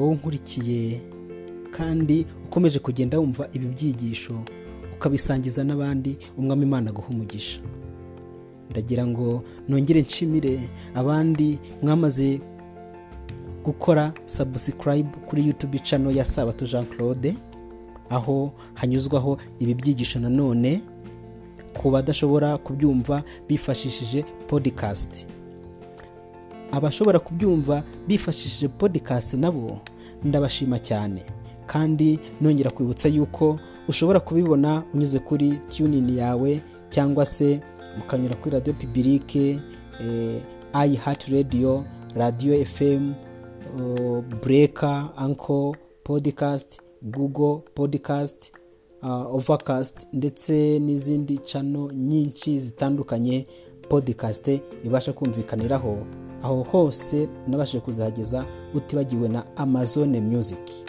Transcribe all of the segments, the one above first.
wowe unkurikiye kandi ukomeje kugenda wumva ibi byigisho ukabisangiza n'abandi umwami imana aguha umugisha. Ndagira ngo nongere nshimire abandi mwamaze gukora sabusikarayibu kuri yutubi cano ya sabato jean claude aho hanyuzwaho ibi byigisho nanone ku badashobora kubyumva bifashishije podikasti abashobora kubyumva bifashishije podikasti nabo ndabashima cyane. Kandi nongera kwibutsa yuko ushobora kubibona unyuze kuri tunini yawe cyangwa se ukanyura kuri radiyo pibirike ayi hati radiyo radiyo efemu bureka anko podikasti gugo podikasti ovakasti ndetse n'izindi cano nyinshi zitandukanye podikasti ibasha kumvikaniraho. Aho hose nabashije kuzahageza utibagiwe na amazone muziki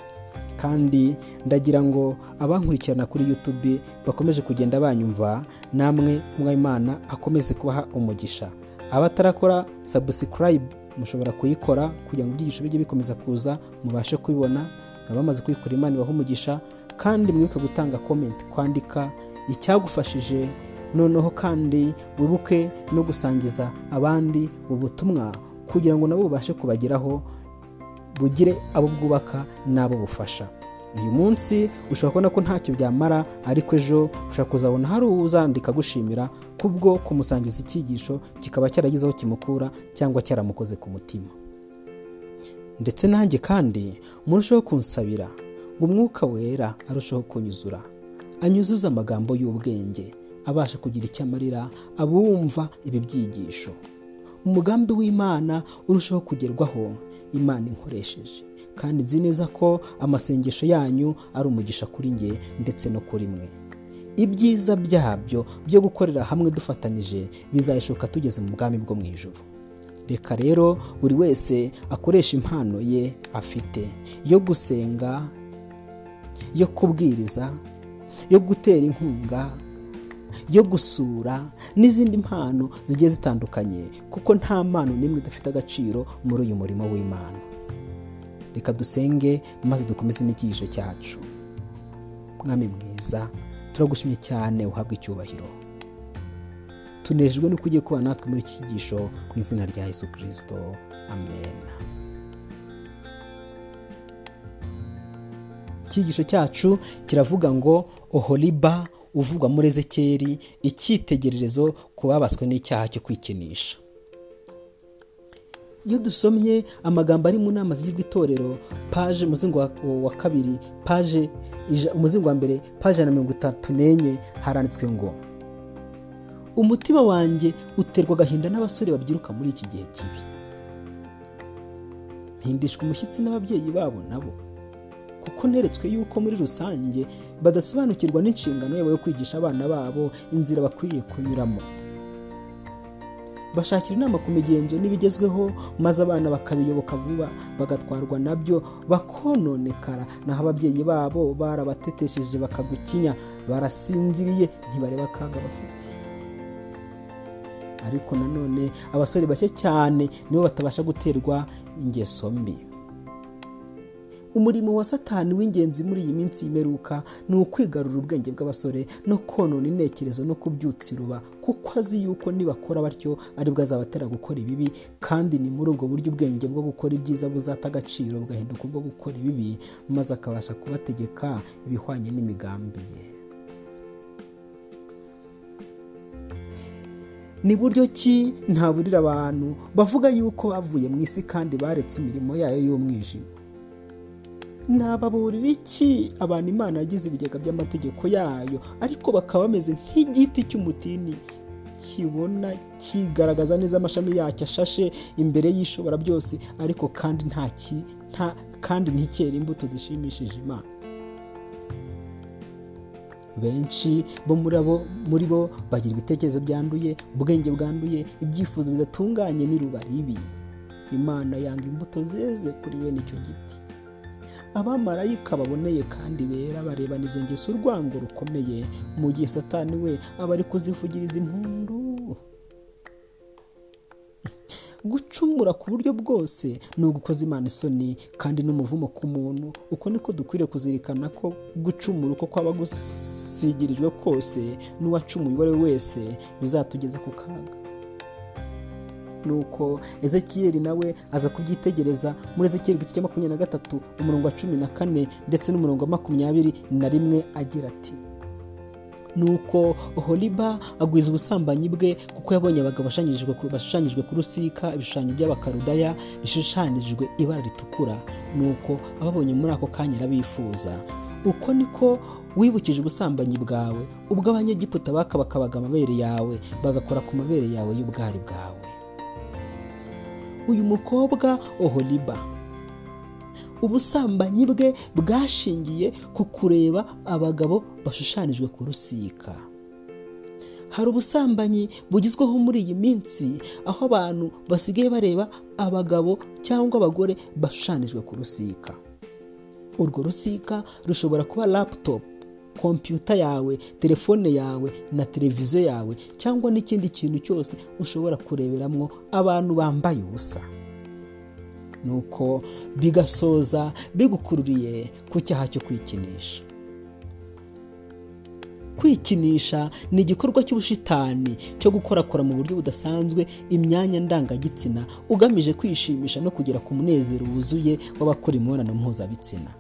kandi ndagira ngo abankurikirana kuri yutubi bakomeje kugenda banyumva namwe umwimana akomeze kubaha umugisha. Abatarakora sabusikarayibu mushobora kuyikora kugira ngo ibyigisho bijye bikomeza kuza mubashe kubibona. Abamaze kuyikora imana ibaha umugisha kandi mwibuke gutanga komenti kwandika icyagufashije noneho kandi wibuke no gusangiza abandi ubutumwa kugira ngo nabo bubashe kubageraho bugire abo bwubaka n'abo bufasha. Uyu munsi ushobora kubona ko ntacyo byamara ariko ejo ushobora kuzabona hari uzandika agushimira kubwo kumusangiza icyigisho kikaba cyaragize aho kimukura cyangwa cyaramukoze ku mutima. Ndetse nanjye kandi murushaho kunsabira ngo umwuka wera arushaho kunyuzura anyuzuze amagambo y'ubwenge. Abasha kugira icyo amarira abumva ibi byigisho umugambi w'imana urushaho kugerwaho imana inkoresheje. Kandi nzi neza ko amasengesho yanyu ari umugisha kuri nge ndetse no kuri mwe. Ibyiza byabyo byo gukorera hamwe dufatanyije bizayishoka tugeze mu bwami bwo mu ijoro reka rero buri wese akoresha impano ye afite yo gusenga yo kubwiriza yo gutera inkunga yo gusura n'izindi mpano zigiye zitandukanye kuko nta mpano n'imwe idafite agaciro muri uyu murimo w'imana. Reka dusenge maze dukomeze n'icyigisho cyacu. Mwami mwiza turagushimye cyane uhabwa icyubahiro. Tunejejwe nuko ugiye kuba natwe muri iki cyigisho mu izina rya yesu kirisito amen. Icyigisho cyacu kiravuga ngo oholiba uvugwa muri ezekeri icyitegererezo ku babaswe n'icyaha cyo kwikinisha. Iyo dusomye amagambo ari mu nama z'igihugu itorero paje umuzingo wa kabiri paje umuzingo wa mbere paje na mirongo itatu n'enye haranditswe ngo umutima wanjye uterwa agahinda n'abasore babyiruka muri iki gihe kibi. Mpindishwa umushyitsi n'ababyeyi babo nabo. Kuko neretswe yuko muri rusange badasobanukirwa n'inshingano yabo yo kwigisha abana babo inzira bakwiye kunyuramo. Bashakira inama ku migenzo n'ibigezweho maze abana bakabiyoboka vuba bagatwarwa na byo bakononekara. Naho ababyeyi babo barabatetesheje bakagukinya barasinziriye ntibareba akaga bafite. Ariko nanone abasore bake cyane nibo batabasha guterwa ingeso mbi. Umurimo wa satani w'ingenzi muri iyi minsi y'imeruka ni ukwigarura ubwenge bw'abasore no konona intekerezo no kubyutsa iruba kuko azi yuko nibakora batyo ari bwo azabatera gukora ibibi kandi ni muri ubwo buryo ubwenge bwo gukora ibyiza buzata agaciro bugahinduka ubwo gukora ibibi maze akabasha kubategeka ibihwanye n'imigambi ye. Ni buryo ki ntaburira abantu bavuga yuko bavuye mu isi kandi baretse imirimo yayo y'umwijima? Nababurira iki abantu imana yagize ibigega by'amategeko yayo ariko bakaba bameze nk'igiti cy'umutini. Kibona kigaragaza neza amashami yacyo ashashe imbere y'ishobora byose ariko kandi nta kandi ntikere imbuto zishimishije imana. Benshi bo muri bo bagira ibitekerezo byanduye ubwenge bwanduye ibyifuzo bidatunganye n'iruba ribi imana yanga imbuto zeze kuri bene icyo giti. Abamarayika baboneye kandi bera barebana izo ngeso urwango rukomeye. Mu gihe satani we aba ari kuzivugiriza impundu. Gucumura ku buryo bwose ni ugukoza imana isoni kandi n'umuvumo ku muntu. Uko niko dukwiriye kuzirikana ko gucumura uko kwaba gusigirijwe kose n'uwacumuye uwo ari we wese bizatugeza ku kaga. Nuko ezekiyeli nawe aza kubyitegereza. Muri ezekiyeli igice cya makumyabiri na gatatu umurongo wa cumi na kane ndetse n'umurongo wa makumyabiri na rimwe agira ati nuko horiba agwiza ubusambanyi bwe kuko yabonye abagabo bashushanyijwe ku rusika ibishushanyo by'abakarudaya bishushanyijwe ibara ritukura. Nuko ababonye muri ako kanya arabifuza. Uko niko wibukije ubusambanyi bwawe? Ubwo abanyegiputa bakabakabaga amabere yawe bagakora ku mabere yawe y'ubwari bwawe. Uyu mukobwa oholiba. Ubusambanyi bwe bwashingiye ku kureba abagabo bashushanijwe ku rusika. Hari ubusambanyi bugezweho muri iyi minsi aho abantu basigaye bareba abagabo cyangwa abagore bashushanijwe ku rusika. Urwo rusika rushobora kuba laputopu kompiyuta yawe telefone yawe na televiziyo yawe cyangwa n'ikindi kintu cyose ushobora kureberamo abantu bambaye ubusa. Nuko bigasoza bigukururiye ku cyaha cyo kwikinisha. Kwikinisha ni igikorwa cy'ubushitani cyo gukorakora mu buryo budasanzwe imyanya ndangagitsina ugamije kwishimisha no kugera ku munezero wuzuye w'abakora imibonano mpuzabitsina.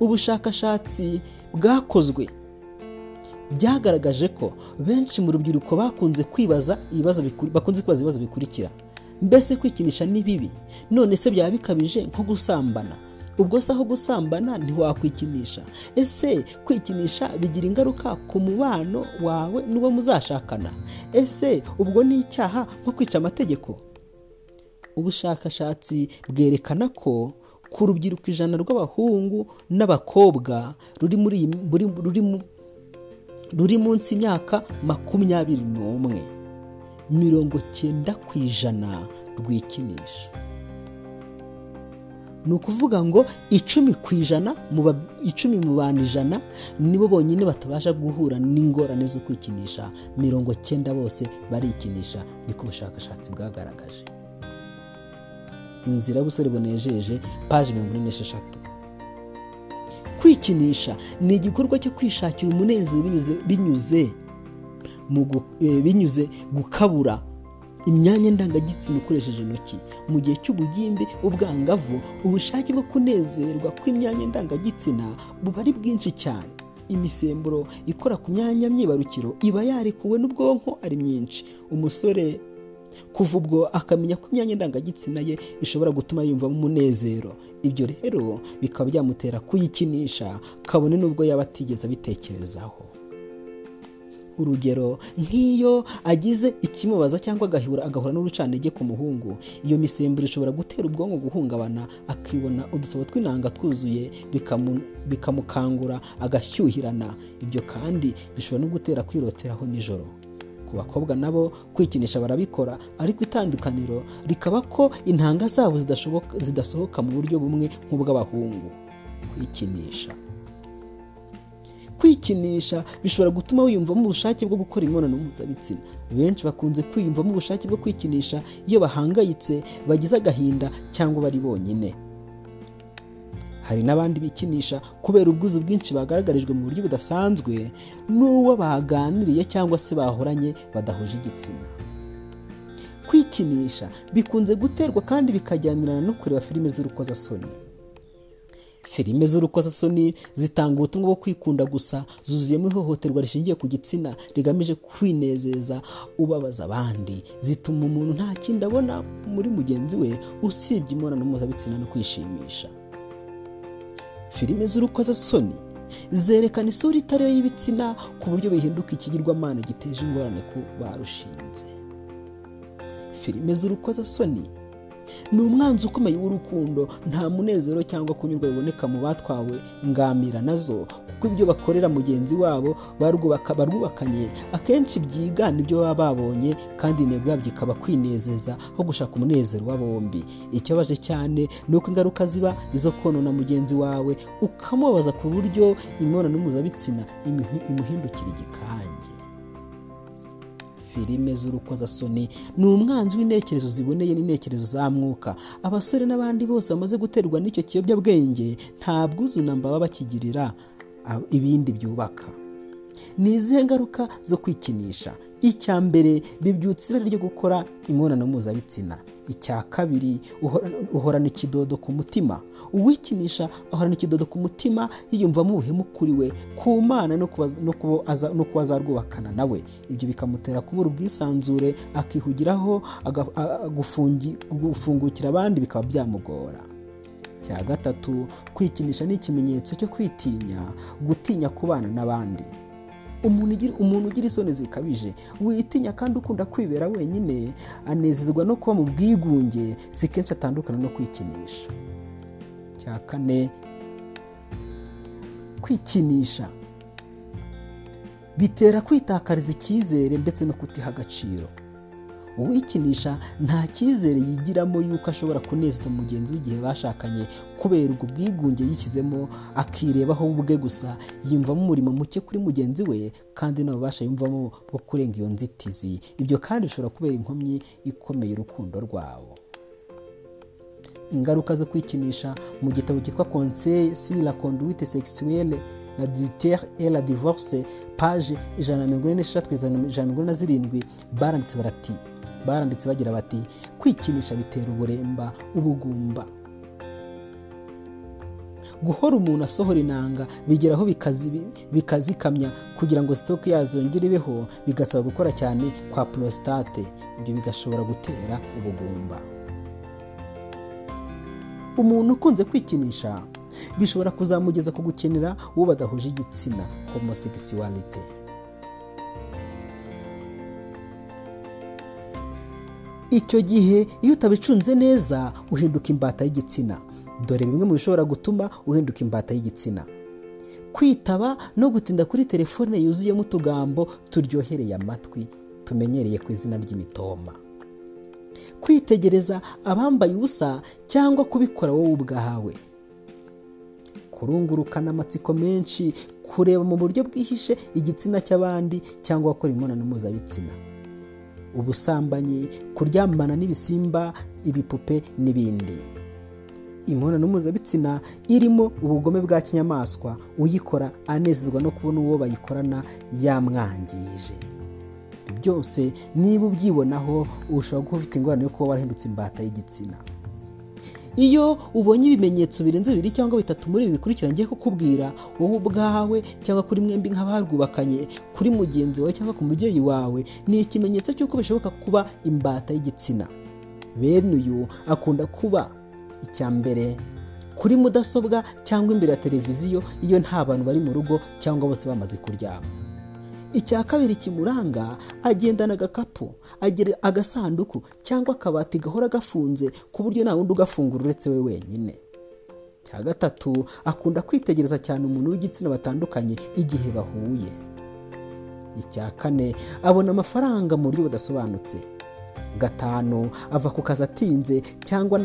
Ubushakashatsi bwakozwe. Byagaragaje ko benshi mu rubyiruko bakunze kwibaza ibibazo bakunze kwibaza ibibazo bikurikira. Mbese kwikinisha ni bibi? None se byaba bikabije nko gusambana? Ubwo se aho gusambana ntiwakwikinisha? Ese kwikinisha bigira ingaruka ku mubano wawe n'uwo muzashakana? Ese ubwo ni icyaha nko kwica amategeko? Ubushakashatsi bwerekana ko ku rubyiruko ijana rw'abahungu n'abakobwa ruri munsi y'imyaka makumyabiri n'umwe. Mirongo cyenda ku ijana rwikinisha. Ni ukuvuga ngo icumi ku ijana icumi mu bantu ijana nibo bonyine batabasha guhura n'ingorane zo kwikinisha. Mirongo cyenda bose barikinisha niko ubushakashatsi bwagaragaje. Inzira y'ubusore bunejeje paji mirongo ine n'esheshatu. Kwikinisha ni igikorwa cyo kwishakira umunezero binyuze binyuze gukabura imyanya ndangagitsina ukoresheje intoki. Mu gihe cy'ubugimbi ubwangavu ubushake bwo kunezerwa kw'imyanya ndangagitsina buba ari bwinshi cyane. Imisemburo ikora ku myanya myibarukiro iba yarekuwe n'ubwonko ari myinshi. Umusore kuva ubwo akamenya ko imyanya ndangagitsina ye ishobora gutuma yumvamo umunezero. Ibyo rero bikaba byamutera kuyikinisha kabone n'ubwo yaba atigeze abitekerezaho. Urugero nk'iyo agize ikimubaza cyangwa agahura agahura n'urucanege ku muhungu iyo misemburo ishobora gutera ubwonko guhungabana akibona udusabo tw'inanga twuzuye bikamukangura agashyuhirana. Ibyo kandi bishobora no gutera kwiroteraho nijoro. Ku bakobwa nabo kwikinisha barabikora. Ariko itandukaniro rikaba ko intanga zabo zidasohoka mu buryo bumwe nk'ubw'abahungu. Kwikinisha. Kwikinisha bishobora gutuma wiyumvamo ubushake bwo gukora imibonano mpuzabitsina. Benshi bakunze kwiyumvamo ubushake bwo kwikinisha iyo bahangayitse bagize agahinda cyangwa bari bonyine. Hari n'abandi bikinisha kubera ubwuzu bwinshi bagaragarijwe mu buryo budasanzwe n'uwo baganiriye cyangwa se bahoranye badahuje igitsina. Kwikinisha bikunze guterwa kandi bikajyanirana no kureba filime z'urukozasoni. Filime z'urukozasoni zitanga ubutumwa bwo kwikunda gusa zuzuyemo ihohoterwa rishingiye ku gitsina rigamije kwinezeza ubabaza abandi. Zituma umuntu nta kindi abona muri mugenzi we usibye imibonano mpuzabitsina no kwishimisha. Filime z'urukozasoni zerekana isura itariyo y'ibitsina ku buryo bihinduka ikigirwamana giteje ingorane ku barushinze. Filime z'urukozasoni ni umwanzi ukomeye w'urukundo nta munezero cyangwa kunyurwa biboneka mu batwawe. Ngamira na zo kuko ibyo bakorera mugenzi wabo barwubakanye. Akenshi byigana ibyo baba babonye kandi intego yabyo ikaba kwinezeza aho gushaka umunezero wa bombi. Ikibabaje cyane ni uko ingaruka ziba izo konona mugenzi wawe ukamubabaza ku buryo imibonano mpuzabitsina imuhindukira igikange. Filime z'urukozasoni ni umwanzi w'intekerezo ziboneye n'intekerezo za mwuka. Abasore n'abandi bose bamaze guterwa n'icyo kiyobyabwenge nta bwuzunamba baba bakigirira ibindi byubaka. Ni izihe ngaruka zo kwikinisha? Icya mbere bibyutsa irari ryo gukora imibonano mpuzabitsina. Icya kabiri uhorana ikidodo ku mutima. Uwikinisha ahorana ikidodo ku mutima yiyumvamo ubuhemu kuri we ku mana no kuba azarwubakana nawe ibyo bikamutera kubura ubwisanzure akihugiraho gufungukira abandi bikaba byamugora. Cya gatatu kwikinisha ni ikimenyetso cyo kwitinya gutinya kubana n'abandi. Umuntu ugira isoni zikabije witinya kandi ukunda kwibera wenyine anezezwa no kuba mu bwigunge si kenshi atandukana no kwikinisha. Cya kane kwikinisha. Bitera kwitakariza icyizere ndetse no kutiha agaciro. Uwikinisha nta cyizere yigiramo yuko ashobora kunezeza mugenzi we igihe bashakanye kubera ubwo bwigunge yishyizemo akirebaho ubwe gusa. Yiyumvamo umurimo muke kuri mugenzi we kandi n'ababasha yumvamo bwo kurenga iyo nzitizi. Ibyo kandi bishobora kubera inkomyi ikomeye urukundo rwabo. Ingaruka zo kwikinisha mu gitabo cyitwa conseil sur la conduite sexuelle la dutere et la divorce page ijana na mirongo ine n'eshatu ijana na mirongo ine na zirindwi baranditse barati baranditse bagira bati kwikinisha bitera uburemba ubugumba. Guhora umuntu asohora inanga bigeraho bikazikamya kugira ngo sitoke yazongere ibeho bigasaba gukora cyane kwa porositate ibyo bigashobora gutera ubugumba. Umuntu ukunze kwikinisha bishobora kuzamugeza ku gukenera uwo badahuje igitsina homosexualite icyo gihe iyo utabicunze neza uhinduka imbata y'igitsina. Dore bimwe mu bishobora gutuma uhinduka imbata y'igitsina. Kwitaba no gutinda kuri telefone yuzuyemo utugambo turyohereye amatwi tumenyereye ku izina ry'imitoma. Kwitegereza abambaye ubusa cyangwa kubikora wowe ubwawe. Kurungurukana amatsiko menshi kureba mu buryo bwihishe igitsina cy'abandi cyangwa gukora imibonano mpuzabitsina. Ubusambanyi kuryamana n'ibisimba ibipupe n'ibindi. Imibonano mpuzabitsina irimo ubugome bwa kinyamaswa. Uyikora anezezwa no kubona uwo bayikorana yamwangije. Byose niba ubyibonaho ushobora kuba ufite ingorane yo kuba warahindutse imbata y'igitsina. Iyo ubonye ibimenyetso birenze bibiri cyangwa bitatu muri ibi bikurikira ngiye kukubwira wowe ubwawe cyangwa kuri mwembi nk'abarwubakanye kuri mugenzi wawe cyangwa ku mubyeyi wawe ni ikimenyetso cy'uko bishoboka kuba imbata y'igitsina. Bene uyu akunda kuba icya mbere kuri mudasobwa cyangwa imbere ya televiziyo iyo nta bantu bari mu rugo cyangwa bose bamaze kuryama. Icya kabiri kimuranga agendana agakapu agira agasanduku cyangwa akabati gahora gafunze ku buryo nta wundi ugafungura uretse we wenyine. Cya gatatu akunda kwitegereza cyane umuntu w'igitsina batandukanye igihe bahuye. Icya kane abona amafaranga mu buryo budasobanutse. Gatanu ava ku kazi atinze cyangwa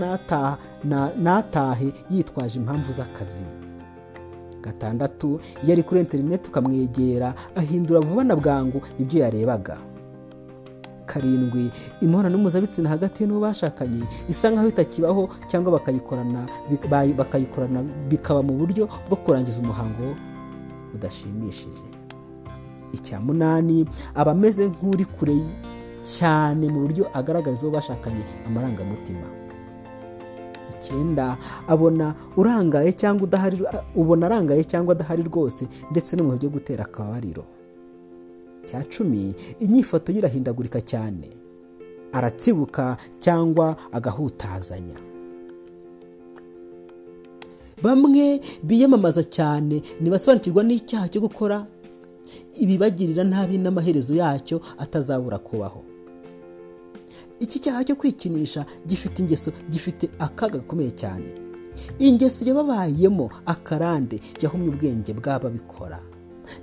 natahe yitwaje impamvu z'akazi. Gatandatu iyo ari kuri interineti ukamwegera ahindura vuba na bwangu ibyo yarebaga. Karindwi imibonano mpuzabitsina hagati n'uwo bashakanye isa nkaho itakibaho cyangwa bakayikorana bakayikorana bikaba mu buryo bwo kurangiza umuhango udashimishije. Icya munani aba ameze nk'uri kure cyane mu buryo agaragariza uwo bashakanye amarangamutima. Icyenda abona urangaye cyangwa udahari ubona arangaye cyangwa adahari rwose ndetse no mu byo gutera akabariro. Cya cumi inyifato ye irahindagurika cyane. Aratsibuka cyangwa agahutazanya. Bamwe biyamamaza cyane ntibasobanukirwa n'icyaha cyo gukora. Ibibagirira nabi n'amaherezo yacyo atazabura kubaho. Iki cyaha cyo kwikinisha gifite ingeso gifite akaga gakomeye cyane. Ingeso yababayemo akarande yahumye ubwenge bw'ababikora.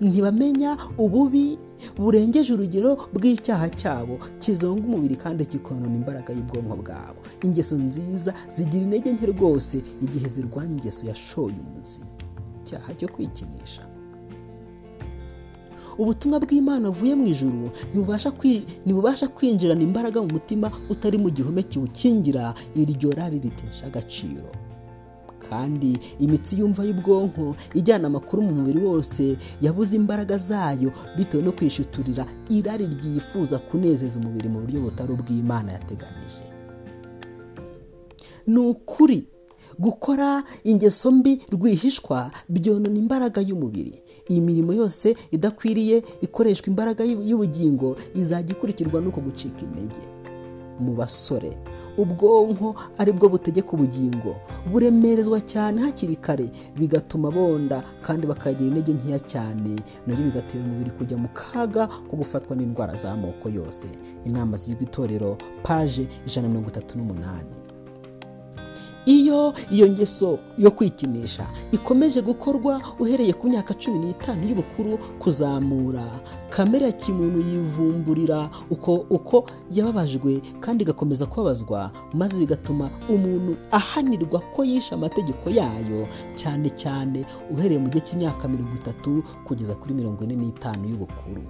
Ntibamenya ububi burengeje urugero bw'icyaha cyabo kizonga umubiri kandi kikonona imbaraga y'ubwonko bwabo. Ingeso nziza zigira intege nke rwose igihe zirwanya ingeso yashoye umuzi icyaha cyo kwikinisha. Ubutumwa bw'imana buvuye mu ijuru ntibubasha kwinjirana imbaraga mu mutima utari mu gihome kiwukingira iryo rari ritesha agaciro. Kandi imitsi yumva y'ubwonko ijyana amakuru mu mubiri wose yabuze imbaraga zayo bitewe no kwishuturira irari ryifuza kunezeza umubiri mu buryo butari ubw'imana yateganije. Ni ukuri gukora ingeso mbi rwihishwa byonona imbaraga y'umubiri. Iyi mirimo yose idakwiriye ikoreshwa imbaraga y'ubugingo izajya ikurikirwa n'uko gucika intege. Mu basore ubwonko ari bwo butegeka ubugingo. Buremerezwa cyane hakiri kare bigatuma bonda kandi bakagira intege nkeya cyane. Nabyo bigatera umubiri kujya mu kaga ko gufatwa n'indwara z'amoko yose. Inama z'iryo itorero paje ijana na mirongo itatu n'umunani. Iyo iyo ngeso yo kwikinisha ikomeje gukorwa uhereye ku myaka cumi n'itanu y'ubukuru kuzamura. Kamere ya kimuntu yivumburira uko uko yababajwe kandi igakomeza kubabazwa maze bigatuma umuntu ahanirwa ko yishe amategeko yayo cyane cyane uhereye mu gihe cy'imyaka mirongo itatu kugeza kuri mirongo ine n'itanu y'ubukuru.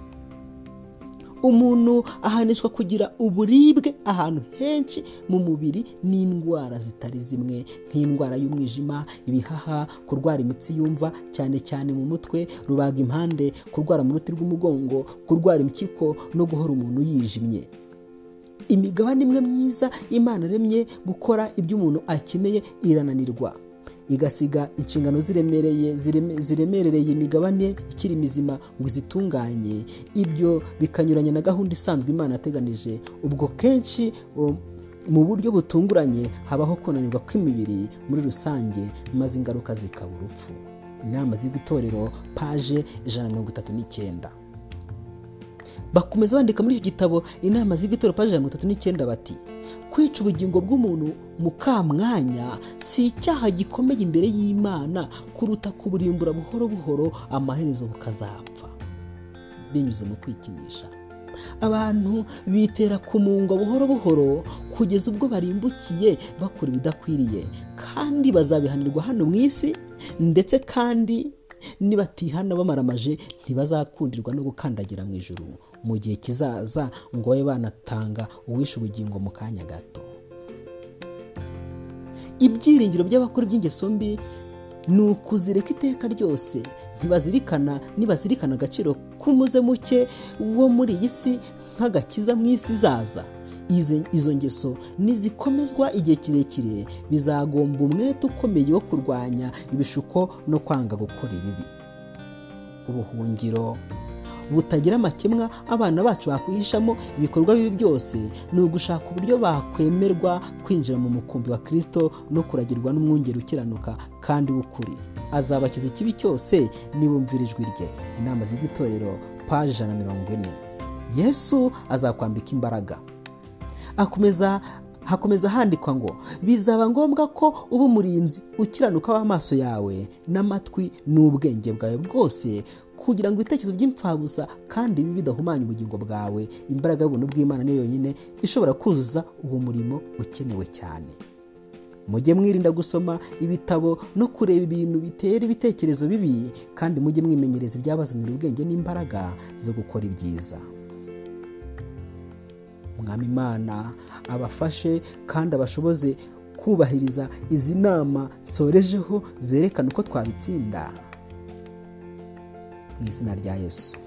Umuntu ahanishwa kugira uburibwe ahantu henshi mu mubiri n'indwara zitari zimwe nk'indwara y'umwijima ibihaha kurwara imitsi yumva cyane cyane mu mutwe rubaga impande kurwara mu ruti rw'umugongo kurwara impyiko no guhora umuntu yijimye. Imigabane imwe myiza imana aremye gukora ibyo umuntu akeneye irananirwa. Igasiga inshingano ziremereye ziremerereye imigabane ikiri mizima ngo izitunganye. Ibyo bikanyuranya na gahunda isanzwe imana yateganije. Ubwo kenshi mu buryo butunguranye habaho kunanirwa kw'imibiri muri rusange maze ingaruka zikaba urupfu. Inama z'itorero paje ijana na mirongo itatu n'icyenda. Bakomeza bandika muri icyo gitabo inama z'itorero paje mirongo itatu n'icyenda bati kwica ubugingo bw'umuntu mu kamwanya si icyaha gikomeye imbere y'imana kuruta kuburimbura buhoro buhoro amaherezo bukazapfa. Binyuze mu kwikinisha. Abantu bitera kumungwa buhoro buhoro kugeza ubwo barimbukiye bakora ibidakwiriye. Kandi bazabihanirwa hano mu isi ndetse kandi nibatihana bamaramaje ntibazakundirwa no gukandagira mu ijuru. Mu gihe kizaza ngo babe banatanga uwishe ubugingo mu kanya gato. Ibyiringiro by'abakora iby'ingeso mbi ni ukuzireka iteka ryose. Ntibazirikana nibazirikana agaciro k'umuze muke wo muri iyi si nk'agakiza mu isi izaza. Izo ngeso nizikomezwa igihe kirekire bizagomba umwete ukomeye wo kurwanya ibishuko no kwanga gukora ibibi. Ubuhungiro butagira amakemwa abana bacu bakwihishamo ibikorwa bibi byose ni ugushaka uburyo bakwemerwa kwinjira mu mukumbi wa kirisito no kuragirwa n'umwungeri ukiranuka kandi w'ukuri. Azabakiza ikibi cyose nibumvira ijwi rye. Inama z'igitorero paji ijana na mirongo ine. Yesu azakwambika imbaraga. Akomeza hakomeza handikwa ngo bizaba ngombwa ko uba umurinzi ukiranuka w'amaso yawe n'amatwi n'ubwenge bwawe bwose kugira ngo ibitekerezo by'imfabusa kandi bibi bidahumanya ubugingo bwawe. Imbaraga y'ubuntu bw'imana niyo yonyine ishobora kuzuza uwo murimo ukenewe cyane. Mujye mwirinda gusoma ibitabo no kureba ibintu bitera ibitekerezo bibi kandi mujye mwimenyereza ibyabazanira ubwenge n'imbaraga zo gukora ibyiza. Umwami imana abafashe kandi abashoboze kubahiriza izi nama nsorejeho zerekana uko twabitsinda. Mu izina rya yesu.